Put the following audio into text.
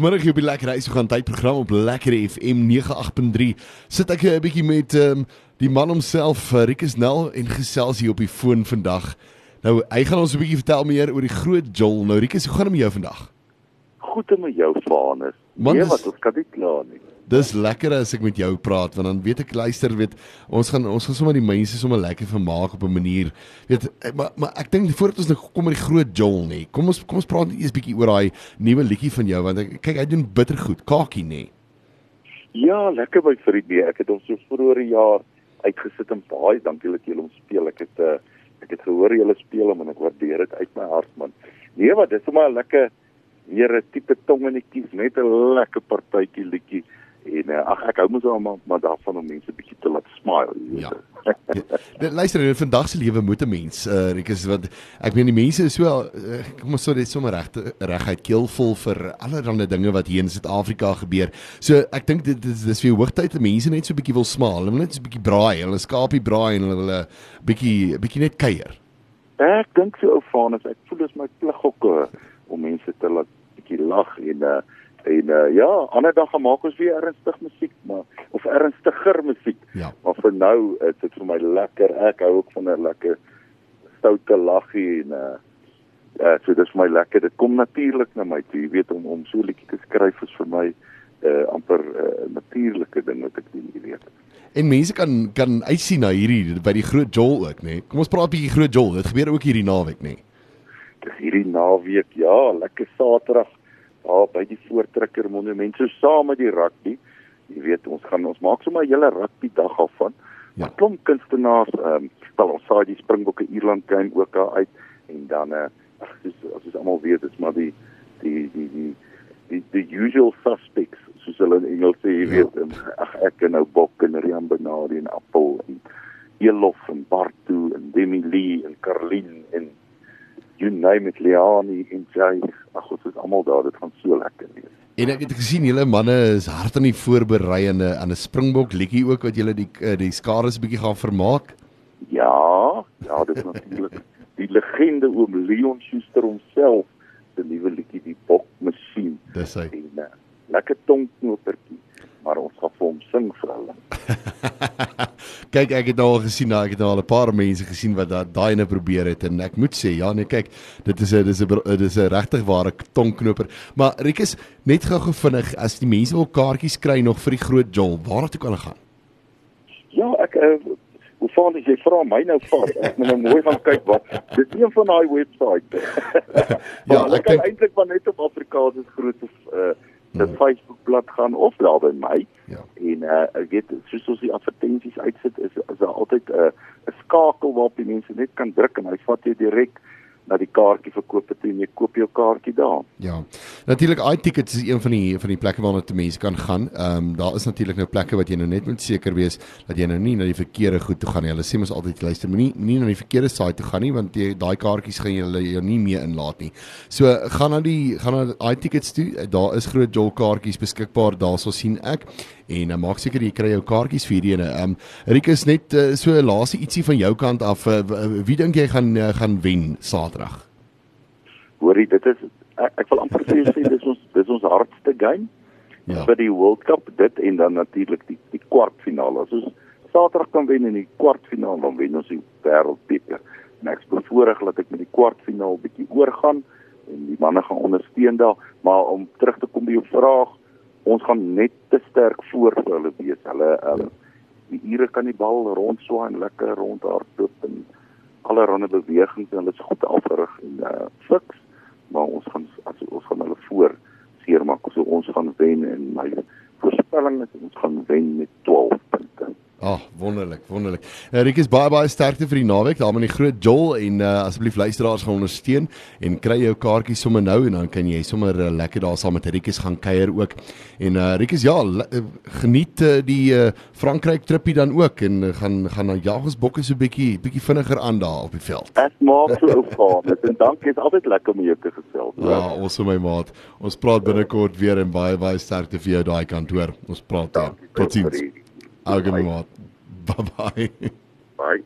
Vanmiddag hier op die Lekker Reis gaan tydprogram op Lekker FM 98.3. Sit ek 'n bietjie met um, die man homself, uh, Rikus Nel en gesels hier op die foon vandag. Nou, hy gaan ons 'n bietjie vertel meer oor die groot Joel. Nou Rikus, hoe gaan dit met jou vandag? Goed met jou, Vanus. Man, Nee, wat ons kan nie kla nie. Dis lekker as ek met jou praat want dan weet ek luister weet ons gaan ons gaan sommer die mense sommer lekker vermaak op 'n manier. Weet maar maar ek dink voordat ons nou kom met die groot Joel nê. Kom ons kom ons praat net eers bietjie oor daai nuwe liedjie van jou want ek, kyk hy doen bitter goed. Kakie nê. Ja, lekker my vriendie. Ek het hom so vroeër jaar uitgesit en baie dankie dat jy hom speel. Ek het uh, ek het gehoor jy speel hom en ek waardeer dit uit my hart man. Nee, wat dis sommer 'n lekker 'n tipe tongenetjies, net 'n lekker partytjie liedjie. En uh, ag ek hou mos al maar, maar daarvan om mense bietjie te laat smile. jy weet. Ja. Ja, luister in vandag se lewe moet 'n mens uh Rikus wat ek meen die mense is so uh, kom ons sê dit sommer reg reguit keelvol vir allerlei dinge wat hier in Suid-Afrika gebeur. So ek dink dit is dis weer hoogtyd dat mense net so 'n bietjie wil smaal. Hulle wil net so 'n bietjie braai, hulle skapie braai en hulle wil 'n bietjie bietjie net kuier. Ek dink so ou Vanus, ek voel dit is my plig ook om mense te laat bietjie lag en uh, en uh, ja, ander dag gaan maak ons weer ernstig musiek, maar of ernstiger musiek. Ja. Maar vir nou is dit vir my lekker. Ek hou ook van 'n lekker stoute laggie en uh ja, so dis vir my lekker. Dit kom natuurlik na my toe. Jy weet om om so liedjie te skryf is vir my uh amper 'n uh, natuurlike ding wat ek doen, jy weet. En mense kan kan uitsien na hierdie by die groot Joel ook, nê. Kom ons praat bietjie groot Joel. Dit gebeur ook hierdie naweek, nê. Dis hierdie naweek, ja, lekker Saterdag daar by die Voortrekker Monument so saam met die rugby. Jy weet, ons gaan ons maak sommer 'n hele rugby dag af van. Ja. Ja. Klomp kunstenaars, ehm, um, wel ons saai die Springbokke Ierland game ook daar uit en dan eh uh, dis as ons almal weet, dis maar die die die die die die usual suspects soos hulle in Engels sê, jy Ja. weet, um, ag ek en nou Bok en Rian Benadi en Appel en Elof en Bartu en Demi Lee en Karlin en you name it Leani en Jay. Ag ons is almal daar, dit gaan so lekker wees. En ek het gesien julle manne is hard aan die voorberei aan 'n aan 'n Springbok liedjie ook wat julle die eh, die skares bietjie gaan vermaak. Ja, ja, dit is natuurlik die legende oom Leon Schuster homself, die nuwe liedjie die Bok masjien Dis hy. en uh, lekker tongknopertjie, maar ons gaan vir hom sing vir hulle. kyk, ek het nou al gesien, nou, ek het nou al 'n paar mense gesien wat daai daai ene probeer het en ek moet sê, ja nee, kyk, dit is 'n dis 'n dit is 'n regtig ware tongknoper. Maar Rikus, net gou-gou vinnig, as die mense wil kaartjies kry nog vir die groot Joel, waar toe kan hulle gaan? Ja, ek uh, hoe vaar jy vra my nou vas? Ek moet nou mooi gaan kyk wat. Dis een van daai webwerf. Ja, ja, ek kan eintlik maar net op Afrikaans se groot uh se Hmm. Facebookblad gaan of daar by my. Ja. En uh ek weet soos ons die advertensies uitsit is is daar altyd 'n uh, skakel waarop die mense net kan druk en hy vat jou direk na die kaartjie verkoop toe en jy koop jou kaartjie daar. Ja. Natuurlik iTickets is een van die van die plekke waarna te mense kan gaan. Ehm um, daar is natuurlik nou plekke wat jy nou net moet seker wees dat jy nou nie na die verkeerde goed toe gaan nie. Hulle sê mos altyd luister, moenie nie na die verkeerde site toe gaan nie want jy daai kaartjies gaan jy hulle jou nie meer inlaat nie. So gaan na die gaan na iTickets toe. Daar is groot jol kaartjies beskikbaar daarso sien ek. En uh, maak seker jy kry jou kaartjies vir hierdie ene. Ehm um, Rikus net uh, so laaste ietsie van jou kant af. Uh, wie dink jy gaan uh, gaan wen Saterdag? Hoorie, dit is ek, ek wil amper vir jou sê dis ons dis ons hardste game. Ja. vir die World Cup dit en dan natuurlik die die kwartfinale. As ons Saterdag kan wen in die kwartfinale dan wen ons die wêreldbeker. En ek is bevoorreg dat ek met die kwartfinaal bietjie oorgaan en die manne gaan ondersteun daar, maar om terug te kom by jou vraag, ons gaan net te sterk voor vir hulle wees. Hulle um, die Ire kan die bal rondswaai en lekker rondhardloop en allerlei bewegings en hulle is goed afgerig en uh, fiks, maar ons gaan as ons gaan hulle voor seermaak. So ons gaan wen en my voorspelling is ons gaan wen met 12 punte. Ag, oh, wonderlik, wonderlik. Uh, Rikus baie baie sterkte vir die naweek daar met die groot Joel en uh, asseblief luisteraars gaan ondersteun en kry jou kaartjies sommer nou en dan kan jy sommer uh, lekker daar saam met Rikus gaan kuier ook. En uh, Rikus ja, geniet uh, die uh, Frankryk trippie dan ook en uh, gaan gaan na jagersbokke so bietjie bietjie vinniger aan daar op die veld. Ek maak so ou gaan. En dankie, is altyd lekker om jou te gesels. Ja, ons my maat. Ons praat binnekort weer en baie baie sterkte vir jou daai kant hoor. Ons praat. Dankie, Totsiens. I'll give him a Bye bye. Bye.